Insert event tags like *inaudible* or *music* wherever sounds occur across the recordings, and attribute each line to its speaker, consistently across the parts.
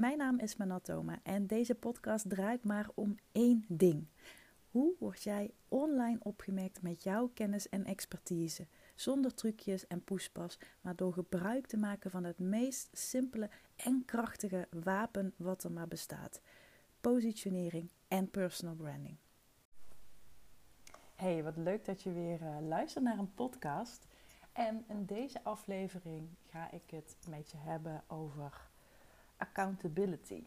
Speaker 1: Mijn naam is Manatoma en deze podcast draait maar om één ding. Hoe word jij online opgemerkt met jouw kennis en expertise? Zonder trucjes en poespas, maar door gebruik te maken van het meest simpele en krachtige wapen wat er maar bestaat: positionering en personal branding. Hey, wat leuk dat je weer uh, luistert naar een podcast. En in deze aflevering ga ik het met je hebben over accountability.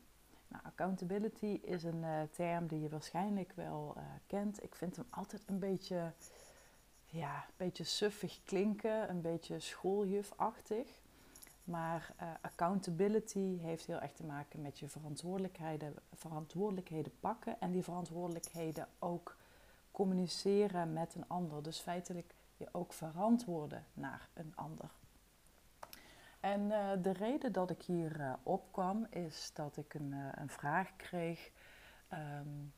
Speaker 1: Nou, accountability is een uh, term die je waarschijnlijk wel uh, kent. Ik vind hem altijd een beetje, ja, een beetje suffig klinken, een beetje schooljufachtig. Maar uh, accountability heeft heel erg te maken met je verantwoordelijkheden, verantwoordelijkheden pakken en die verantwoordelijkheden ook communiceren met een ander. Dus feitelijk je ook verantwoorden naar een ander. En uh, de reden dat ik hier uh, opkwam is dat ik een, uh, een vraag kreeg um,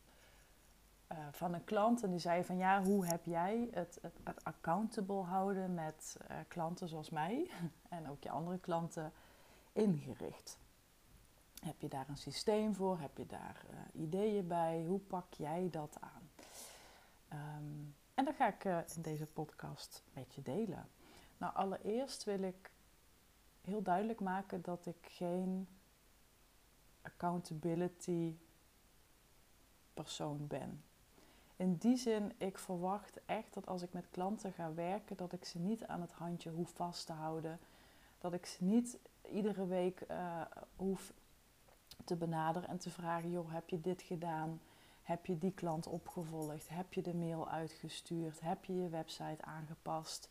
Speaker 1: van een klant. En die zei van ja, hoe heb jij het, het, accountable houden met klanten zoals mij *laughs* en ook je andere klanten ingericht? Heb je daar een systeem voor? Heb je daar ideeën bij? Hoe pak jij dat aan? Um, en dat ga ik in deze podcast met je delen. Nou, allereerst wil ik heel duidelijk maken dat ik geen accountability persoon ben. In die zin, ik verwacht echt dat als ik met klanten ga werken, dat ik ze niet aan het handje hoef vast te houden. Dat ik ze niet iedere week uh, hoef te benaderen en te vragen: joh, heb je dit gedaan? Heb je die klant opgevolgd? Heb je de mail uitgestuurd? Heb je je website aangepast?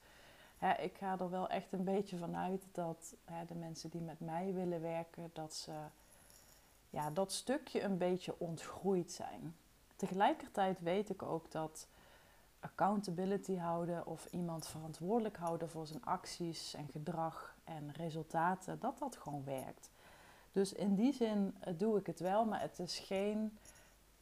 Speaker 1: Ik ga er wel echt een beetje vanuit dat de mensen die met mij willen werken, dat ze ja, dat stukje een beetje ontgroeid zijn. Tegelijkertijd weet ik ook dat accountability houden of iemand verantwoordelijk houden voor zijn acties en gedrag en resultaten, dat dat gewoon werkt. Dus in die zin eh, doe ik het wel, maar het is geen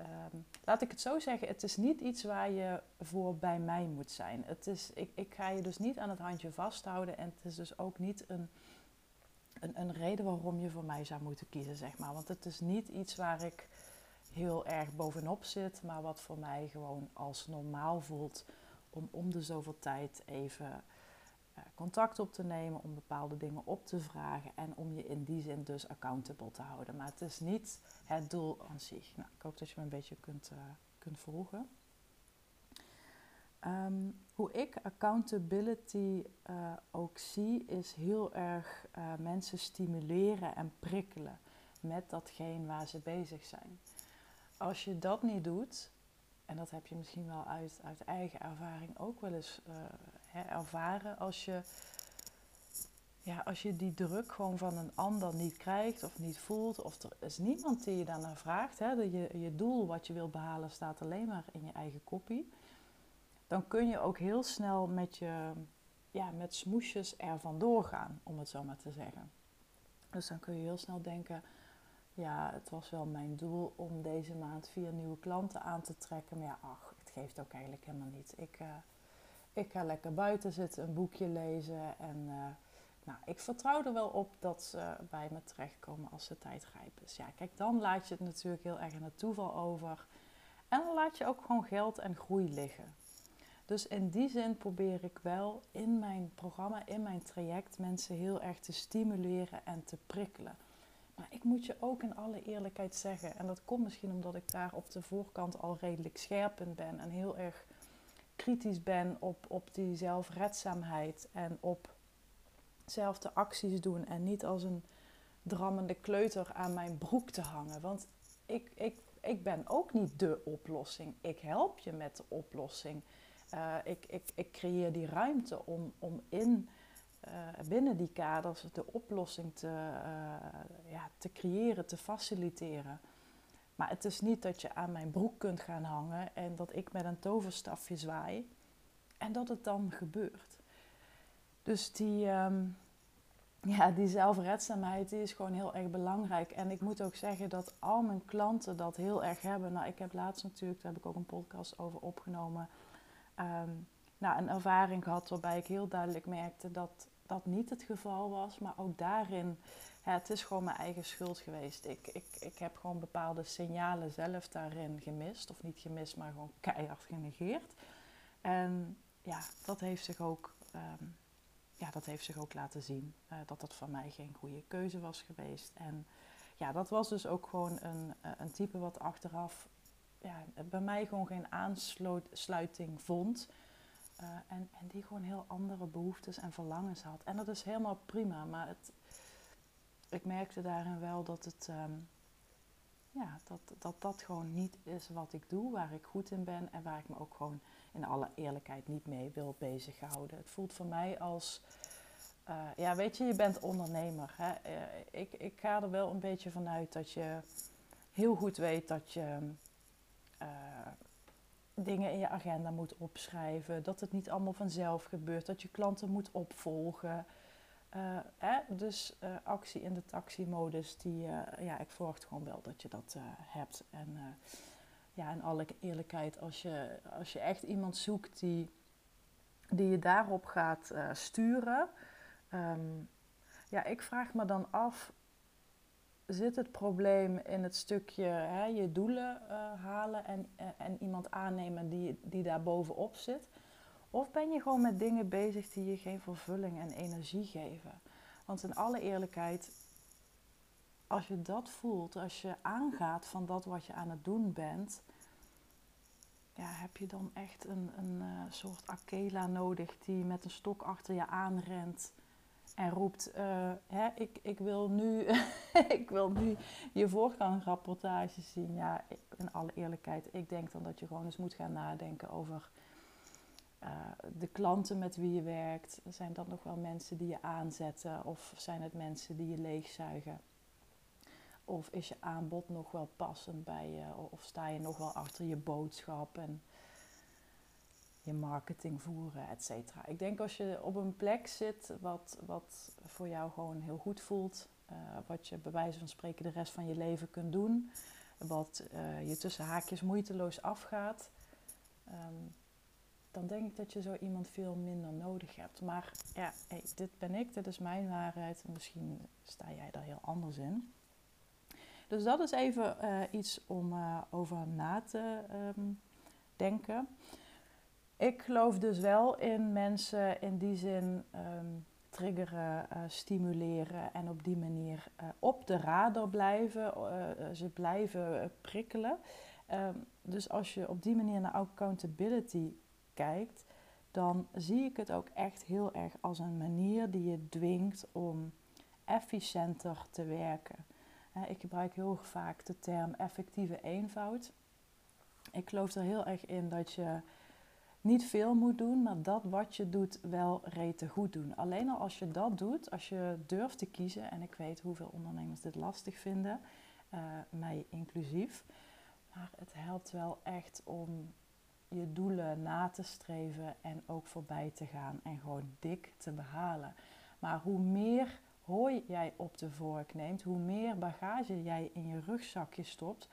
Speaker 1: Ehm, laat ik het zo zeggen, het is niet iets waar je voor bij mij moet zijn. Het is, ik, ik ga je dus niet aan het handje vasthouden en het is dus ook niet een, een, een reden waarom je voor mij zou moeten kiezen, zeg maar. Want het is niet iets waar ik heel erg bovenop zit, maar wat voor mij gewoon als normaal voelt om om de zoveel tijd even contact op te nemen, om bepaalde dingen op te vragen en om je in die zin dus accountable te houden. Maar het is niet het doel aan zich. Nou, ik hoop dat je me een beetje kunt, uh, kunt volgen. Um, hoe ik accountability uh, ook zie, is heel erg uh, mensen stimuleren en prikkelen met datgene waar ze bezig zijn. Als je dat niet doet, en dat heb je misschien wel uit, uit eigen ervaring ook wel eens hè, ervaren, als je ja, als je die druk gewoon van een ander niet krijgt of niet voelt, of er is niemand die je daarnaar vraagt, hè, dat je, je doel wat je wilt behalen staat alleen maar in je eigen kopie, dan kun je ook heel snel met, je, ja, met smoesjes er vandoor gaan, om het zo maar te zeggen. Dus dan kun je heel snel denken, ja, het was wel mijn doel om deze maand vier nieuwe klanten aan te trekken, maar ja, ach, het geeft ook eigenlijk helemaal niet. Ik, uh, ik ga lekker buiten zitten, een boekje lezen en... Uh, nou, ik vertrouw er wel op dat ze bij me terechtkomen als de tijd rijp is. Ja, kijk, dan laat je het natuurlijk heel erg aan het toeval over. En dan laat je ook gewoon geld en groei liggen. Dus in die zin probeer ik wel in mijn programma, in mijn traject, mensen heel erg te stimuleren en te prikkelen. Maar ik moet je ook in alle eerlijkheid zeggen, en dat komt misschien omdat ik daar op de voorkant al redelijk scherp in ben en heel erg kritisch ben op, op die zelfredzaamheid en op zelfde acties doen en niet als een drammende kleuter aan mijn broek te hangen. Want ik, ik, ik ben ook niet de oplossing. Ik help je met de oplossing. Uh, ik, ik, ik creëer die ruimte om, om in, uh, binnen die kaders de oplossing te, uh, ja, te creëren, te faciliteren. Maar het is niet dat je aan mijn broek kunt gaan hangen en dat ik met een toverstafje zwaai en dat het dan gebeurt. Dus die, um, ja, die zelfredzaamheid die is gewoon heel erg belangrijk. En ik moet ook zeggen dat al mijn klanten dat heel erg hebben. Nou, ik heb laatst natuurlijk, daar heb ik ook een podcast over opgenomen. Um, nou, een ervaring gehad waarbij ik heel duidelijk merkte dat dat niet het geval was. Maar ook daarin, ja, het is gewoon mijn eigen schuld geweest. Ik, ik, ik heb gewoon bepaalde signalen zelf daarin gemist. Of niet gemist, maar gewoon keihard genegeerd. En ja, dat heeft zich ook, ehm, ja, dat heeft zich ook laten zien. Uh, dat dat voor mij geen goede keuze was geweest. En ja, dat was dus ook gewoon een, eh, een type wat achteraf ja, bij mij gewoon geen aansluiting vond. Uh, en, en die gewoon heel andere behoeftes en verlangens had. En dat is helemaal prima, maar het, ik merkte daarin wel dat het, um, ja, dat, dat dat gewoon niet is wat ik doe, waar ik goed in ben en waar ik me ook gewoon in alle eerlijkheid niet mee wil bezighouden. Het voelt voor mij als, uh, ja, weet je, je bent ondernemer. Hè? Uh, ik, ik ga er wel een beetje vanuit dat je heel goed weet dat je dingen in je agenda moet opschrijven. Dat het niet allemaal vanzelf gebeurt. Dat je klanten moet opvolgen. Uh, hè? Dus uh, actie in de taxi-modus, die, uh, ja, ik verwacht gewoon wel dat je dat hebt. En ja, in alle eerlijkheid, als je, als je echt iemand zoekt die, die je daarop gaat sturen. Um, ja, ik vraag me dan af, zit het probleem in het stukje hè, je doelen uh, halen en, uh, en iemand aannemen die, die daar bovenop zit? Of ben je gewoon met dingen bezig die je geen vervulling en energie geven? Want in alle eerlijkheid, als je dat voelt, als je aangaat van dat wat je aan het doen bent, ja, heb je dan echt een, een uh, soort Akela nodig die met een stok achter je aanrent en roept, uh, hè, ik, ik, wil nu, *laughs* ik wil nu je voorgangrapportage zien. Ja, in alle eerlijkheid, ik denk dan dat je gewoon eens moet gaan nadenken over uh, de klanten met wie je werkt. Zijn dat nog wel mensen die je aanzetten of zijn het mensen die je leegzuigen? Of is je aanbod nog wel passend bij je? Of sta je nog wel achter je boodschap? En je marketing voeren, et cetera. Ik denk als je op een plek zit wat, wat voor jou gewoon heel goed voelt, uh, wat je bij wijze van spreken de rest van je leven kunt doen, wat uh, je tussen haakjes moeiteloos afgaat, um, dan denk ik dat je zo iemand veel minder nodig hebt. Maar ja, dit ben ik, dit is mijn waarheid. Misschien sta jij daar heel anders in. Dus dat is even uh, iets om over na te um, denken ik geloof dus wel in mensen in die zin um, triggeren, uh, stimuleren en op die manier uh, op de radar blijven. Uh, ze blijven prikkelen. Um, dus als je op die manier naar accountability kijkt, dan zie ik het ook echt heel erg als een manier die je dwingt om efficiënter te werken. ik gebruik heel vaak de term effectieve eenvoud. Ik geloof er heel erg in dat je niet veel moet doen, maar dat wat je doet wel rete goed doen. Alleen al als je dat doet, als je durft te kiezen, en ik weet hoeveel ondernemers dit lastig vinden, uh, mij inclusief, maar het helpt wel echt om je doelen na te streven en ook voorbij te gaan en gewoon dik te behalen. Maar hoe meer hooi jij op de vork neemt, hoe meer bagage jij in je rugzakje stopt,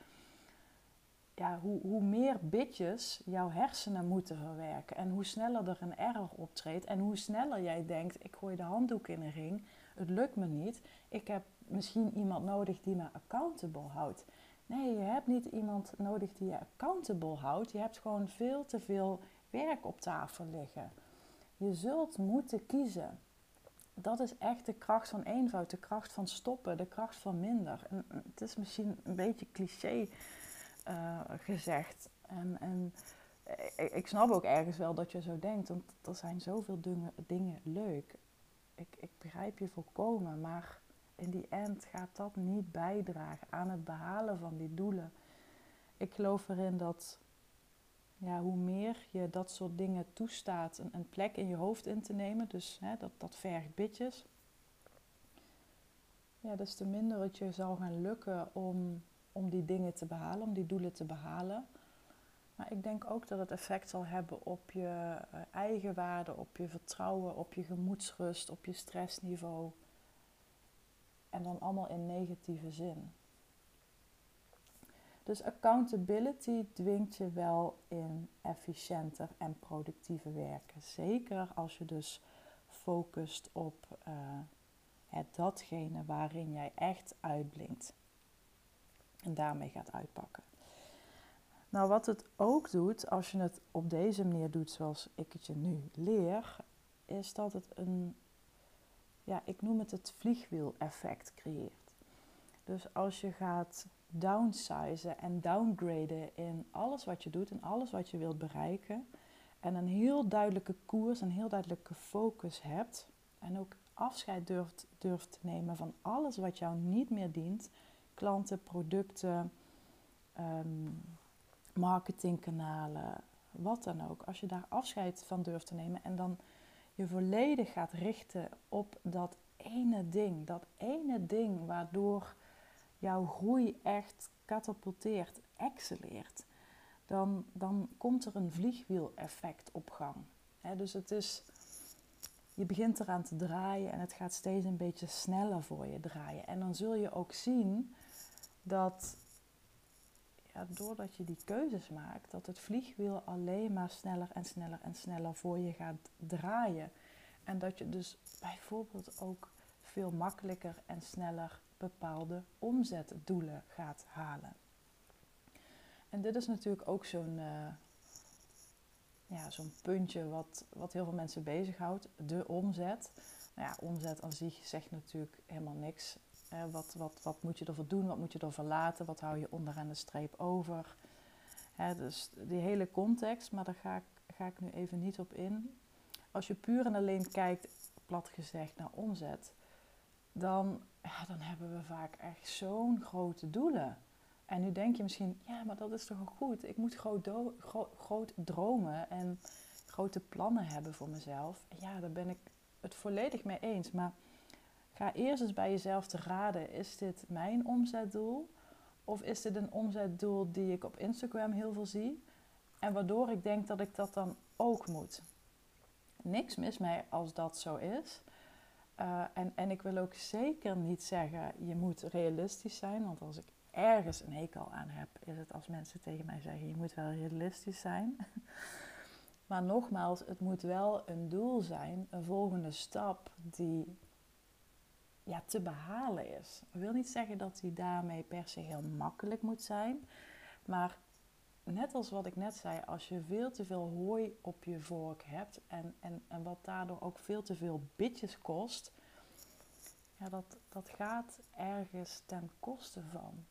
Speaker 1: ja, hoe, hoe meer bitjes jouw hersenen moeten verwerken. En hoe sneller er een error optreedt. En hoe sneller jij denkt, ik gooi de handdoek in een ring. Het lukt me niet. Ik heb misschien iemand nodig die me accountable houdt. Nee, je hebt niet iemand nodig die je accountable houdt. Je hebt gewoon veel te veel werk op tafel liggen. Je zult moeten kiezen. Dat is echt de kracht van eenvoud, de kracht van stoppen, de kracht van minder. En het is misschien een beetje cliché uh, gezegd. En, en ik, snap ook ergens wel dat je zo denkt, want er zijn zoveel dingen, dingen leuk. Ik, ik begrijp je volkomen, maar in die end gaat dat niet bijdragen aan het behalen van die doelen. Ik geloof erin dat ja, hoe meer je dat soort dingen toestaat, een, een plek in je hoofd in te nemen, dus hè, dat, dat vergt bitjes, ja, des te minder het je zal gaan lukken om om die dingen te behalen, om die doelen te behalen. Maar ik denk ook dat het effect zal hebben op je uh, eigen waarde, op je vertrouwen, op je gemoedsrust, op je stressniveau. En dan allemaal in negatieve zin. Dus accountability dwingt je wel in efficiënter en productiever werken. Zeker als je dus focust op het datgene waarin jij echt uitblinkt. En daarmee gaat uitpakken. Nou, wat het ook doet, als je het op deze manier doet zoals ik het je nu leer, is dat het een, ja, ik noem het het vliegwiel-effect creëert. Dus als je gaat downsizen en downgraden in alles wat je doet en alles wat je wilt bereiken, en een heel duidelijke koers, een heel duidelijke focus hebt, en ook afscheid durft, durft te nemen van alles wat jou niet meer dient, klanten, producten, um, marketingkanalen, wat dan ook. Als je daar afscheid van durft te nemen en dan je volledig gaat richten op dat ene ding, dat ene ding waardoor jouw groei echt katapulteert, excelleert, dan, dan komt er een vliegwiel-effect op gang. dus het is, je begint eraan te draaien en het gaat steeds een beetje sneller voor je draaien. En dan zul je ook zien dat ja, doordat je die keuzes maakt, dat het vliegwiel alleen maar sneller en sneller en sneller voor je gaat draaien. En dat je dus bijvoorbeeld ook veel makkelijker en sneller bepaalde omzetdoelen gaat halen. En dit is natuurlijk ook zo'n uh, ja, zo'n puntje wat, wat heel veel mensen bezighoudt, de omzet. Nou ja, omzet aan zich zegt natuurlijk helemaal niks. Wat, wat, wat moet je ervoor doen, wat moet je ervoor laten, wat hou je onderaan de streep over. dus die hele context, maar daar ga ik, ga ik nu even niet op in. Als je puur en alleen kijkt, plat gezegd, naar omzet, dan, ja, dan hebben we vaak echt zo'n grote doelen. En nu denk je misschien, ja, maar dat is toch goed. Ik moet groot, groot dromen en grote plannen hebben voor mezelf. Ja, daar ben ik het volledig mee eens. Maar ga eerst eens bij jezelf te raden: is dit mijn omzetdoel? Of is dit een omzetdoel die ik op Instagram heel veel zie? En waardoor ik denk dat ik dat dan ook moet. Niks mis mee als dat zo is. Uh, en, en ik wil ook zeker niet zeggen, je moet realistisch zijn. Want als ik ergens een hekel aan heb, is het als mensen tegen mij zeggen: je moet wel realistisch zijn. *laughs* maar nogmaals, het moet wel een doel zijn, een volgende stap die ja, te behalen is. Ik wil niet zeggen dat die daarmee per se heel makkelijk moet zijn, maar net als wat ik net zei, als je veel te veel hooi op je vork hebt en, en, en wat daardoor ook veel te veel bitjes kost, ja, dat, dat gaat ergens ten koste van.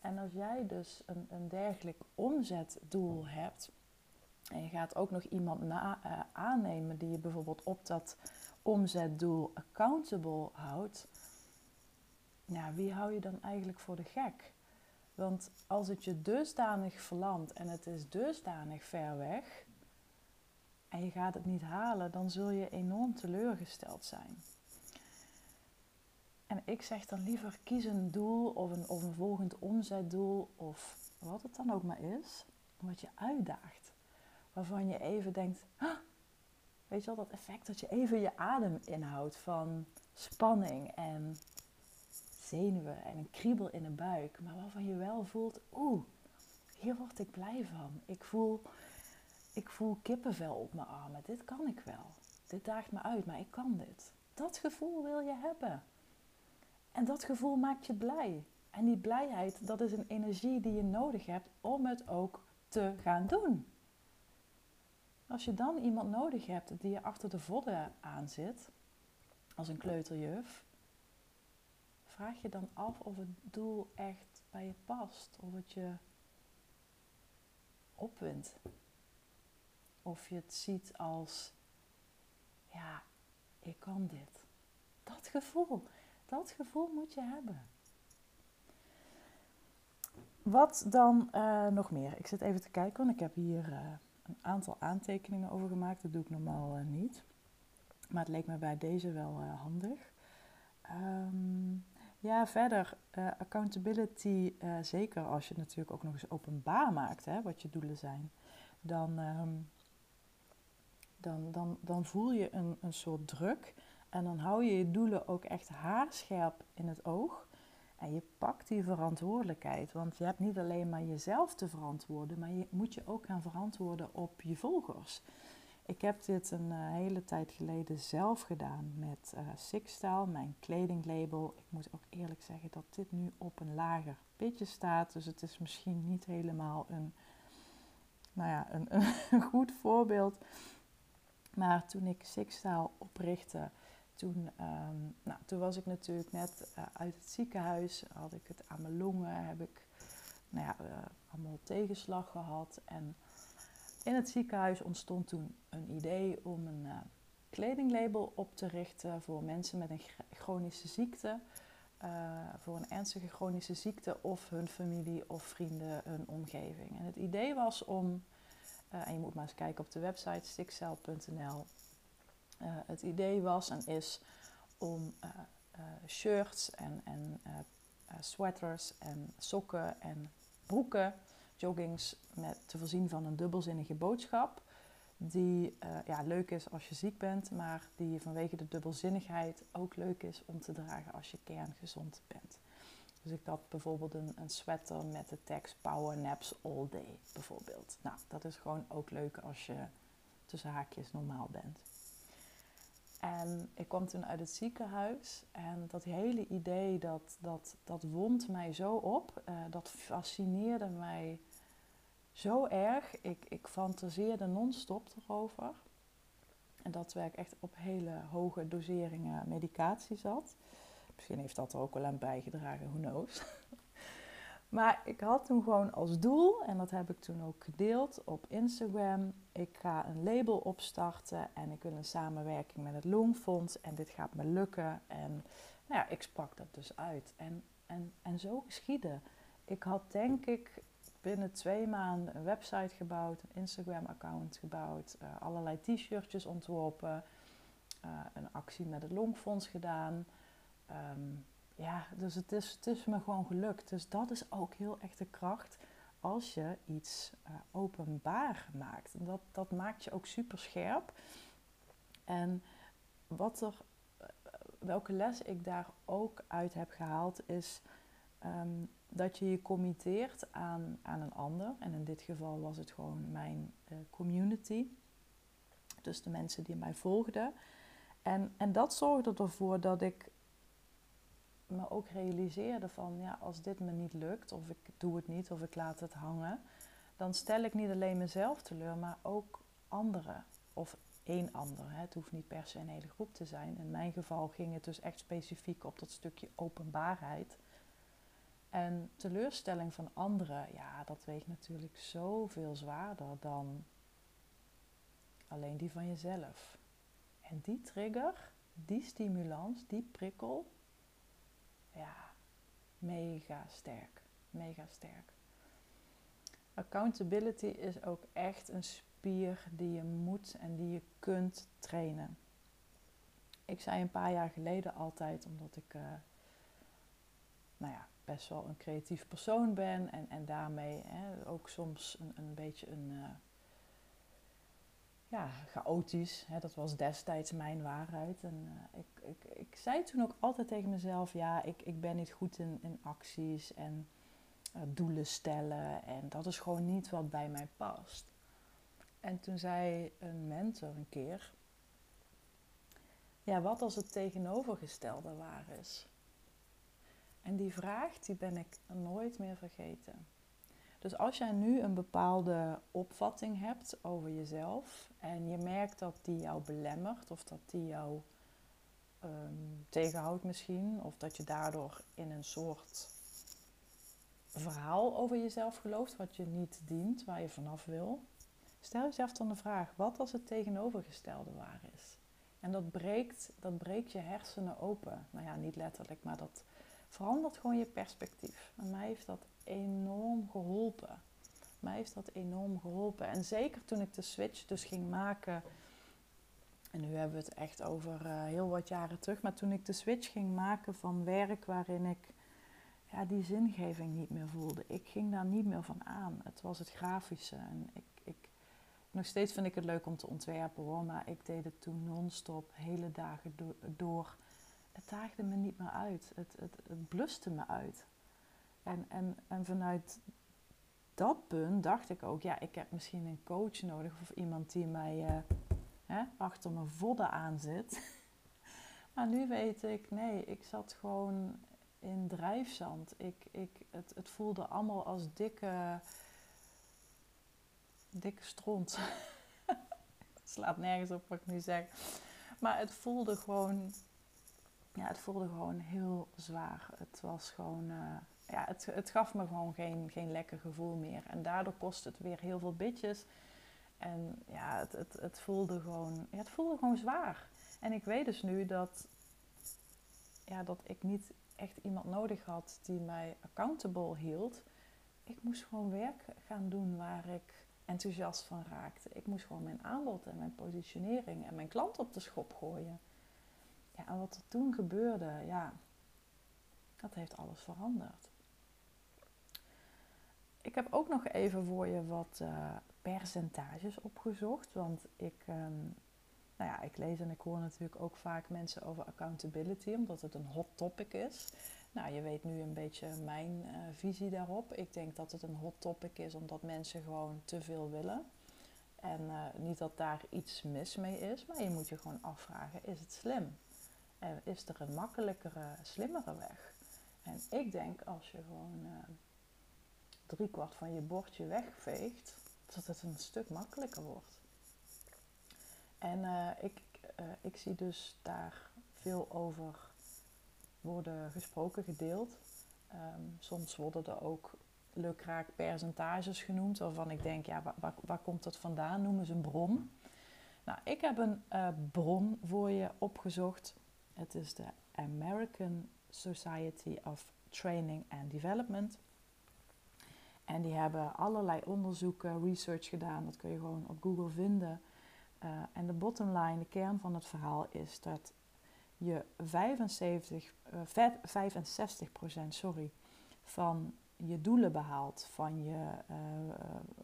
Speaker 1: En als jij dus een, een dergelijk omzetdoel hebt en je gaat ook nog iemand na, uh, aannemen die je bijvoorbeeld op dat omzetdoel accountable houdt, ja, wie hou je dan eigenlijk voor de gek? Want als het je dusdanig verlamt en het is dusdanig ver weg en je gaat het niet halen, dan zul je enorm teleurgesteld zijn. En ik zeg dan liever kies een doel of een, of een volgend omzetdoel of wat het dan ook maar is, wat je uitdaagt. Waarvan je even denkt, weet je wel, dat effect dat je even je adem inhoudt van spanning en zenuwen en een kriebel in de buik. Maar waarvan je wel voelt, oeh, hier word ik blij van. Ik voel, ik voel kippenvel op mijn armen. Dit kan ik wel. Dit daagt me uit, maar ik kan dit. Dat gevoel wil je hebben. En dat gevoel maakt je blij. En die blijheid, dat is een energie die je nodig hebt om het ook te gaan doen. Als je dan iemand nodig hebt die je achter de vodden aan zit, als een kleuterjuf, vraag je dan af of het doel echt bij je past, of het je opwindt. Of je het ziet als, ja, ik kan dit. Dat gevoel. Dat gevoel moet je hebben. Wat dan uh, nog meer? Ik zit even te kijken, want ik heb hier uh, een aantal aantekeningen over gemaakt. Dat doe ik normaal uh, niet. Maar het leek me bij deze wel handig. Um, ja, verder, accountability, zeker als je natuurlijk ook nog eens openbaar maakt, hè, wat je doelen zijn. Dan, um, dan, dan, dan voel je een, een soort druk. En dan hou je je doelen ook echt haarscherp in het oog. En je pakt die verantwoordelijkheid. Want je hebt niet alleen maar jezelf te verantwoorden, maar je moet je ook gaan verantwoorden op je volgers. Ik heb dit een uh, hele tijd geleden zelf gedaan met uh, Sixstyle, mijn kledinglabel. Ik moet ook eerlijk zeggen dat dit nu op een lager pitje staat. Dus het is misschien niet helemaal een, nou ja, een, *laughs* een goed voorbeeld. Maar toen ik Sixstyle oprichtte, toen, um, nou, toen was ik natuurlijk net uh, uit het ziekenhuis. Had ik het aan mijn longen, heb ik nou ja, allemaal tegenslag gehad. En in het ziekenhuis ontstond toen een idee om een uh, kledinglabel op te richten voor mensen met een chronische ziekte. Voor een ernstige chronische ziekte of hun familie of vrienden, hun omgeving. En het idee was om, en je moet maar eens kijken op de website stickcell.nl. het idee was en is om shirts en, en sweaters en sokken en broeken joggings met, te voorzien van een dubbelzinnige boodschap. Die ja, leuk is als je ziek bent, maar die vanwege de dubbelzinnigheid ook leuk is om te dragen als je kerngezond bent. Dus ik had bijvoorbeeld een, een sweater met de tekst Power Naps All Day, bijvoorbeeld. Nou, dat is gewoon ook leuk als je tussen haakjes normaal bent. En ik kwam toen uit het ziekenhuis en dat hele idee, dat, dat, dat wond mij zo op. Uh, dat fascineerde mij zo erg. Ik, ik fantaseerde non-stop erover. En dat ik echt op hele hoge doseringen medicatie zat. Misschien heeft dat er ook wel aan bijgedragen, who knows. *laughs* maar ik had toen gewoon als doel, en dat heb ik toen ook gedeeld op Instagram. Ik ga een label opstarten en ik wil een samenwerking met het Longfonds. En dit gaat me lukken. En nou ja, ik sprak dat dus uit. En, en, en zo geschiedde. Ik had denk ik binnen twee maanden een website gebouwd, een Instagram-account gebouwd, uh, allerlei t-shirtjes ontworpen, uh, een actie met het Longfonds gedaan. Um, ja, dus het is, het is me gewoon gelukt. Dus dat is ook heel echt de kracht als je iets uh, openbaar maakt. Dat, dat maakt je ook super scherp. En wat er, welke les ik daar ook uit heb gehaald is. Um, dat je je committeert aan, aan een ander. En in dit geval was het gewoon mijn uh, community. Dus de mensen die mij volgden. En, en dat zorgde ervoor dat ik me ook realiseerde van ja, als dit me niet lukt, of ik doe het niet, of ik laat het hangen, dan stel ik niet alleen mezelf teleur, maar ook anderen. Of één ander. Hè. Het hoeft niet per se een hele groep te zijn. In mijn geval ging het dus echt specifiek op dat stukje openbaarheid. En teleurstelling van anderen, ja, dat weegt natuurlijk zoveel zwaarder dan alleen die van jezelf. En die trigger, die stimulans, die prikkel, ja, mega sterk. Mega sterk. Accountability is ook echt een spier die je moet en die je kunt trainen. Ik zei een paar jaar geleden altijd, omdat ik, uh, nou ja, best wel een creatief persoon ben en, en daarmee hè, ook soms een, een beetje een uh, ja, chaotisch. Hè, dat was destijds mijn waarheid. En uh, ik, ik, ik zei toen ook altijd tegen mezelf: ja, ik, ik ben niet goed in, in acties en uh, doelen stellen. En dat is gewoon niet wat bij mij past. En toen zei een mentor een keer: ja, wat als het tegenovergestelde waar is? En die vraag, die ben ik nooit meer vergeten. Dus als jij nu een bepaalde opvatting hebt over jezelf en je merkt dat die jou belemmert of dat die jou um, tegenhoudt misschien, of dat je daardoor in een soort verhaal over jezelf gelooft wat je niet dient, waar je vanaf wil, stel jezelf dan de vraag: wat als het tegenovergestelde waar is? En dat breekt, dat breekt je hersenen open. Nou ja, niet letterlijk, maar dat verandert gewoon je perspectief. En mij heeft dat enorm geholpen. Mij heeft dat enorm geholpen. En zeker toen ik de switch dus ging maken. En nu hebben we het echt over uh, heel wat jaren terug. Maar toen ik de switch ging maken van werk waarin ik ja, die zingeving niet meer voelde. Ik ging daar niet meer van aan. Het was het grafische. En ik, ik, nog steeds vind ik het leuk om te ontwerpen hoor. Maar ik deed het toen non-stop, hele dagen door het daagde me niet meer uit. Het, het, het bluste me uit. En, en, en vanuit dat punt dacht ik ook, ja, ik heb misschien een coach nodig of iemand die mij uh, achter mijn vodden aan zit. *laughs* maar nu weet ik, nee, ik zat gewoon in drijfzand. Ik, ik, het, het voelde allemaal als dikke, dikke stront. *laughs* het slaat nergens op wat ik nu zeg. Maar het voelde gewoon, ja, het voelde gewoon heel zwaar. Het was gewoon, uh, ja, het, gaf me gewoon geen, geen lekker gevoel meer. En daardoor kost het weer heel veel bitjes. En ja, het, het, het, voelde gewoon, ja, het voelde gewoon zwaar. En ik weet dus nu dat, ja, dat ik niet echt iemand nodig had die mij accountable hield. Ik moest gewoon werk gaan doen waar ik enthousiast van raakte. Ik moest gewoon mijn aanbod en mijn positionering en mijn klant op de schop gooien. Ja, en wat er toen gebeurde, ja, dat heeft alles veranderd. Ik heb ook nog even voor je wat uh, percentages opgezocht. Want ik, um, nou ja, ik lees en ik hoor natuurlijk ook vaak mensen over accountability, omdat het een hot topic is. Nou, je weet nu een beetje mijn uh, visie daarop. Ik denk dat het een hot topic is omdat mensen gewoon te veel willen. En uh, niet dat daar iets mis mee is, maar je moet je gewoon afvragen: is het slim? En is er een makkelijkere, slimmere weg? En ik denk als je gewoon driekwart van je bordje wegveegt, dat het een stuk makkelijker wordt. En ik, ik zie dus daar veel over worden gesproken, gedeeld. Um, soms worden er ook lukraak percentages genoemd, waarvan ik denk, ja, waar, komt dat vandaan? Noemen ze een bron. Nou, ik heb een uh, bron voor je opgezocht. Het is de American Society of Training and Development. En die hebben allerlei onderzoeken, research gedaan. Dat kun je gewoon op Google vinden. Uh, en de bottom line, de kern van het verhaal is dat je 75, uh, 65% sorry, van je doelen behaalt, van je uh,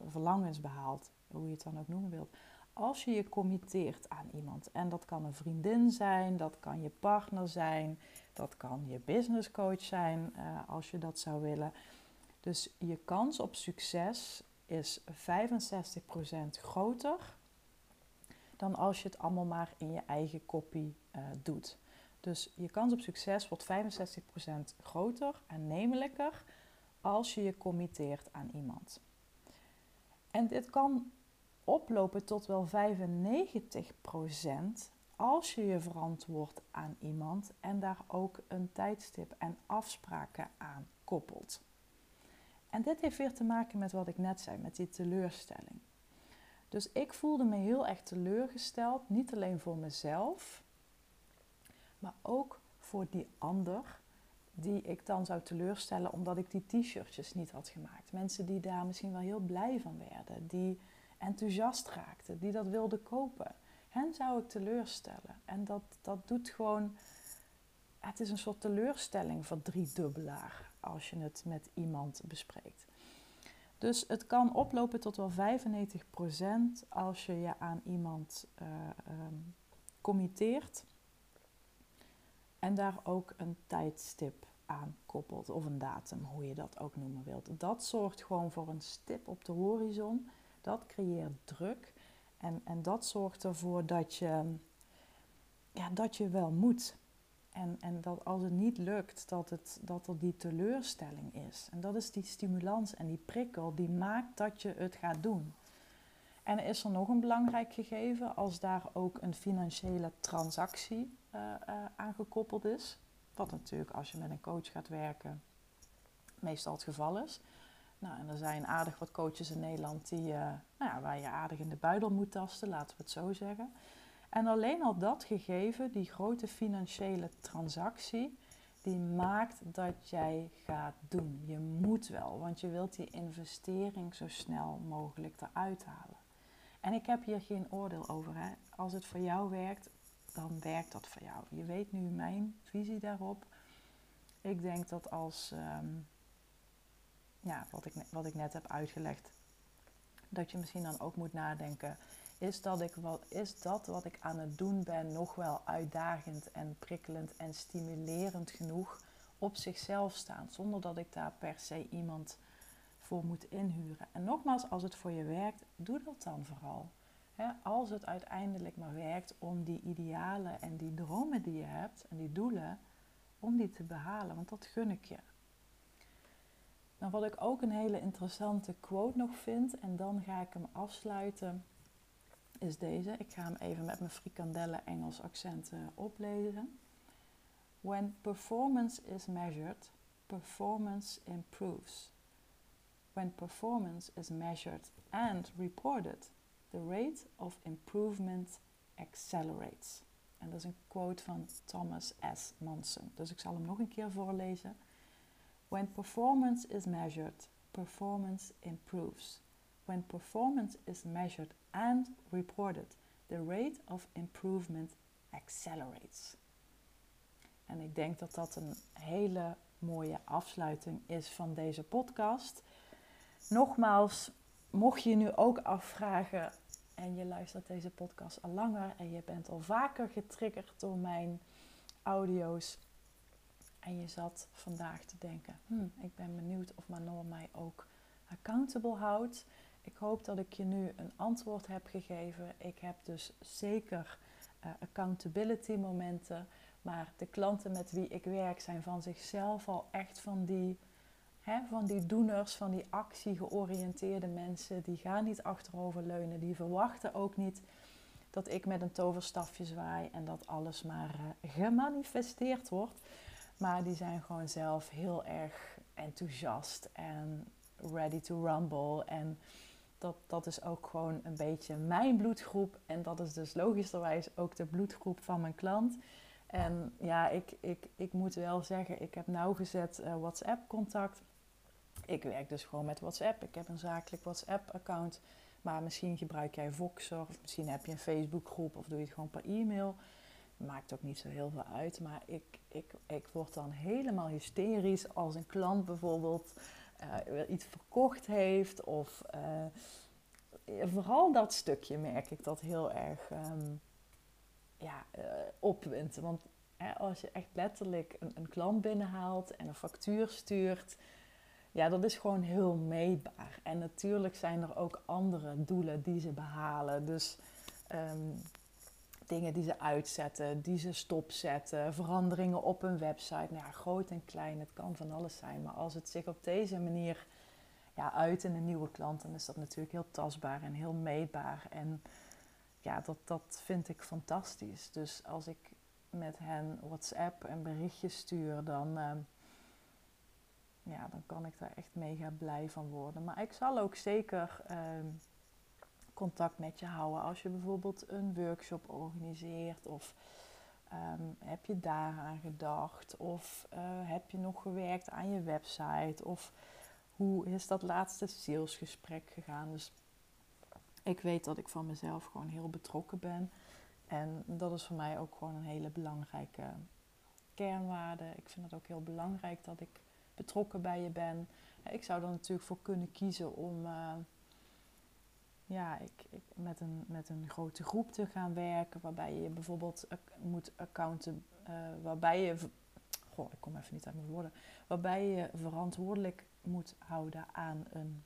Speaker 1: verlangens behaalt, hoe je het dan ook noemen wilt. Als je je committeert aan iemand, en dat kan een vriendin zijn, dat kan je partner zijn, dat kan je businesscoach zijn, als je dat zou willen. Dus je kans op succes is 65% groter dan als je het allemaal maar in je eigen kopie uh, doet. Dus je kans op succes wordt 65% groter en nemelijker als je je committeert aan iemand. En dit kan oplopen tot wel 95% als je je verantwoordt aan iemand en daar ook een tijdstip en afspraken aan koppelt. En dit heeft weer te maken met wat ik net zei, met die teleurstelling. Dus ik voelde me heel erg teleurgesteld, niet alleen voor mezelf, maar ook voor die ander die ik dan zou teleurstellen omdat ik die t-shirtjes niet had gemaakt. Mensen die daar misschien wel heel blij van werden, die enthousiast raakten, die dat wilden kopen. Hen zou ik teleurstellen. En dat, dat doet gewoon. Het is een soort teleurstelling van driedubbelaar als je het met iemand bespreekt. Dus het kan oplopen tot wel 95% als je je aan iemand uh, committeert en daar ook een tijdstip aan koppelt, of een datum, hoe je dat ook noemen wilt. Dat zorgt gewoon voor een stip op de horizon. Dat creëert druk. En, en dat zorgt ervoor dat je, ja, dat je wel moet. En, en dat als het niet lukt, dat, het, dat er die teleurstelling is. En dat is die stimulans en die prikkel die maakt dat je het gaat doen. En is er nog een belangrijk gegeven als daar ook een financiële transactie uh, uh, aangekoppeld is. Wat natuurlijk als je met een coach gaat werken meestal het geval is. Nou, en er zijn aardig wat coaches in Nederland die, uh, nou ja, waar je aardig in de buidel moet tasten, laten we het zo zeggen. En alleen al dat gegeven, die grote financiële transactie, die maakt dat jij gaat doen. Je moet wel, want je wilt die investering zo snel mogelijk eruit halen. En ik heb hier geen oordeel over. Hè. Als het voor jou werkt, dan werkt dat voor jou. Je weet nu mijn visie daarop. Ik denk dat als, um, ja, wat ik, wat ik net heb uitgelegd, dat je misschien dan ook moet nadenken: is dat, ik wat, is dat wat ik aan het doen ben nog wel uitdagend en prikkelend en stimulerend genoeg op zichzelf staan, zonder dat ik daar per se iemand voor moet inhuren? En nogmaals, als het voor je werkt, doe dat dan vooral als het uiteindelijk maar werkt om die idealen en die dromen die je hebt en die doelen, om die te behalen, want dat gun ik je. Nou, wat ik ook een hele interessante quote nog vind, en dan ga ik hem afsluiten, is deze. Ik ga hem even met mijn frikandellen Engels accenten oplezen. When performance is measured, performance improves. When performance is measured and reported, the rate of improvement accelerates. En dat is een quote van Thomas S. Monson. Dus ik zal hem nog een keer voorlezen. When performance is measured, performance improves. When performance is measured and reported, the rate of improvement accelerates. En ik denk dat dat een hele mooie afsluiting is van deze podcast. Nogmaals, mocht je nu ook afvragen en je luistert deze podcast al langer en je bent al vaker getriggerd door mijn audio's en je zat vandaag te denken, hmm, ik ben benieuwd of Manon mij ook accountable houdt. Ik hoop dat ik je nu een antwoord heb gegeven. Ik heb dus zeker uh, accountability momenten, maar de klanten met wie ik werk zijn van zichzelf al echt van die van die doeners, van die actie-georiënteerde mensen, die gaan niet achteroverleunen. Die verwachten ook niet dat ik met een toverstafje zwaai en dat alles maar uh, gemanifesteerd wordt. Maar die zijn gewoon zelf heel erg enthousiast en ready to rumble. En dat, dat is ook gewoon een beetje mijn bloedgroep. En dat is dus logischerwijs ook de bloedgroep van mijn klant. En ja, ik, ik, ik moet wel zeggen, ik heb nauwgezet uh, WhatsApp-contact ik werk dus gewoon met WhatsApp. Ik heb een zakelijk WhatsApp-account. Maar misschien gebruik jij Voxer of misschien heb je een Facebookgroep of doe je het gewoon per e-mail. Maakt ook niet zo heel veel uit. Maar ik, ik, ik word dan helemaal hysterisch als een klant bijvoorbeeld uh, iets verkocht heeft. Of uh, vooral dat stukje merk ik dat heel erg um, ja, uh, opwint. Want hè, als je echt letterlijk een, een klant binnenhaalt en een factuur stuurt ja, dat is gewoon heel meetbaar. En natuurlijk zijn er ook andere doelen die ze behalen. Dus ehm, dingen die ze uitzetten, die ze stopzetten, veranderingen op een website. Nou ja, groot en klein, het kan van alles zijn. Maar als het zich op deze manier ja, uit in een nieuwe klant, dan is dat natuurlijk heel tastbaar en heel meetbaar. En ja, dat, dat vind ik fantastisch. Dus als ik met hen WhatsApp en berichtjes stuur, dan. Ehm, ja, dan kan ik daar echt mega blij van worden. Maar ik zal ook zeker ehm, contact met je houden als je bijvoorbeeld een workshop organiseert of ehm, heb je daaraan gedacht of eh, heb je nog gewerkt aan je website of hoe is dat laatste salesgesprek gegaan. Dus ik weet dat ik van mezelf gewoon heel betrokken ben. En dat is voor mij ook gewoon een hele belangrijke kernwaarde. Ik vind het ook heel belangrijk dat ik betrokken bij je ben. Ik zou er natuurlijk voor kunnen kiezen om uh, ja, ik, ik, met, een, met een grote groep te gaan werken, waarbij je bijvoorbeeld moet accounten, uh, waarbij je, goh, ik kom even niet uit mijn woorden, waarbij je verantwoordelijk moet houden aan een,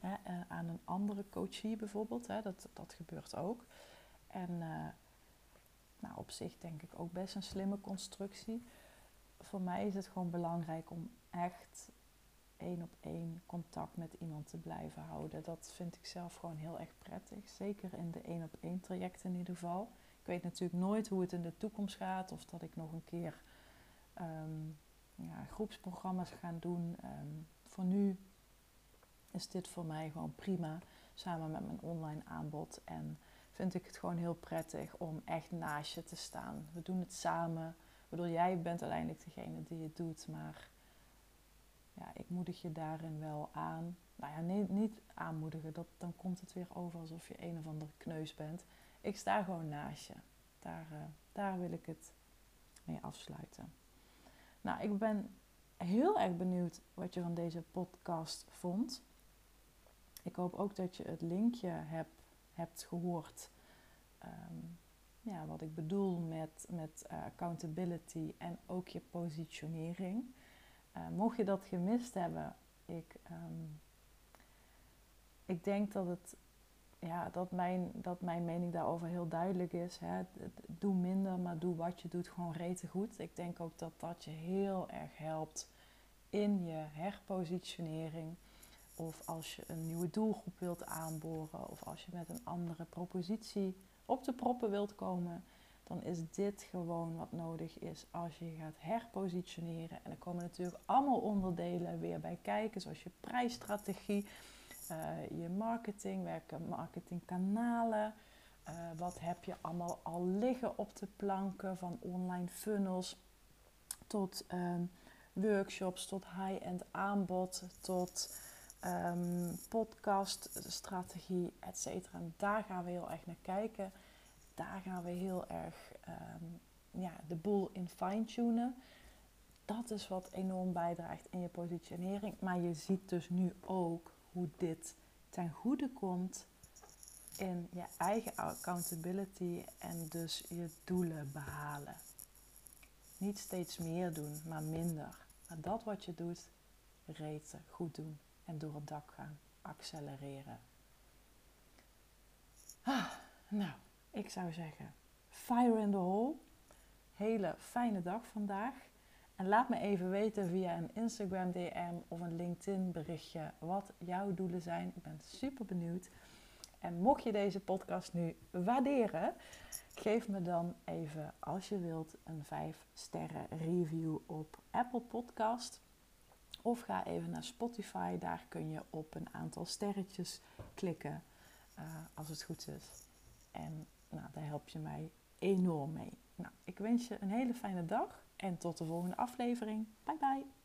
Speaker 1: hè, uh, aan een andere coachie bijvoorbeeld. Hè, dat, dat gebeurt ook. En nou, op zich denk ik ook best een slimme constructie voor mij is het gewoon belangrijk om echt met iemand te blijven houden. Dat vind ik zelf gewoon heel erg prettig. Zeker in de één op één trajecten in ieder geval. Ik weet natuurlijk nooit hoe het in de toekomst gaat of dat ik nog een keer um, ja, groepsprogramma's ga doen. Um, voor nu is dit voor mij gewoon prima samen met mijn online aanbod. En vind ik het gewoon heel prettig om echt naast je te staan. We doen het samen bedoel, jij bent uiteindelijk degene die het doet, maar ja, ik moedig je daarin wel aan. Nou ja, niet aanmoedigen, dat, dan komt het weer over alsof je een of andere kneus bent. Ik sta gewoon naast je. Daar, uh, daar wil ik het mee afsluiten. Nou, ik ben heel erg benieuwd wat je van deze podcast vond. Ik hoop ook dat je het linkje heb, hebt gehoord um, ja, wat ik bedoel met, met uh, accountability en ook je positionering. Uh, mocht je dat gemist hebben, ik, um, ik denk dat het ja, dat, mijn, dat mijn mening daarover heel duidelijk is. Hè. Doe minder, maar doe wat je doet gewoon rete goed. Ik denk ook dat dat je heel erg helpt in je herpositionering. Of als je een nieuwe doelgroep wilt aanboren. Of als je met een andere propositie op de proppen wilt komen. Dan is dit gewoon wat nodig is als je gaat herpositioneren. En er komen natuurlijk allemaal onderdelen weer bij kijken. Zoals je prijsstrategie uh, je marketing, welke marketingkanalen. Uh, wat heb je allemaal al liggen op de planken van online funnels tot um, workshops, tot high-end aanbod, tot um, podcaststrategie, et cetera. Daar gaan we heel erg naar kijken. Daar gaan we heel erg um, ja, de boel in fine-tunen. Dat is wat enorm bijdraagt in je positionering. Maar je ziet dus nu ook hoe dit ten goede komt in je eigen accountability en dus je doelen behalen. Niet steeds meer doen, maar minder. Maar dat wat je doet, reten, goed doen en door het dak gaan, accelereren. Ah, nou, ik zou zeggen, fire in the hole. Hele fijne dag vandaag. En laat me even weten via een Instagram DM of een LinkedIn berichtje wat jouw doelen zijn. Ik ben super benieuwd. En mocht je deze podcast nu waarderen, geef me dan even, als je wilt, een 5 sterren review op Apple Podcast. Of ga even naar Spotify, daar kun je op een aantal sterretjes klikken, uh, als het goed is. En nou, daar help je mij enorm mee. Nou, ik wens je een hele fijne dag en tot de volgende aflevering. Bye bye.